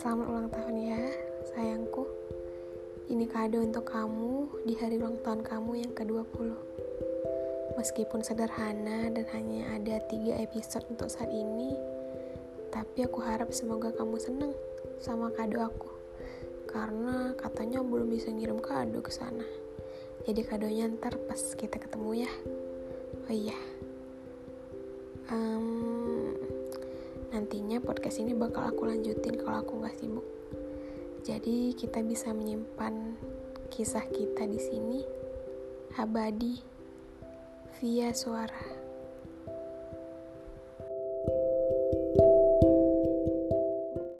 Selamat ulang tahun ya, sayangku. Ini kado untuk kamu di hari ulang tahun kamu yang ke-20. Meskipun sederhana dan hanya ada tiga episode untuk saat ini, tapi aku harap semoga kamu seneng sama kado aku. Karena katanya belum bisa ngirim kado ke sana. Jadi kadonya ntar pas kita ketemu ya. Oh iya, um, nantinya podcast ini bakal aku lanjutin kalau aku nggak sibuk. Jadi kita bisa menyimpan kisah kita di sini abadi via suara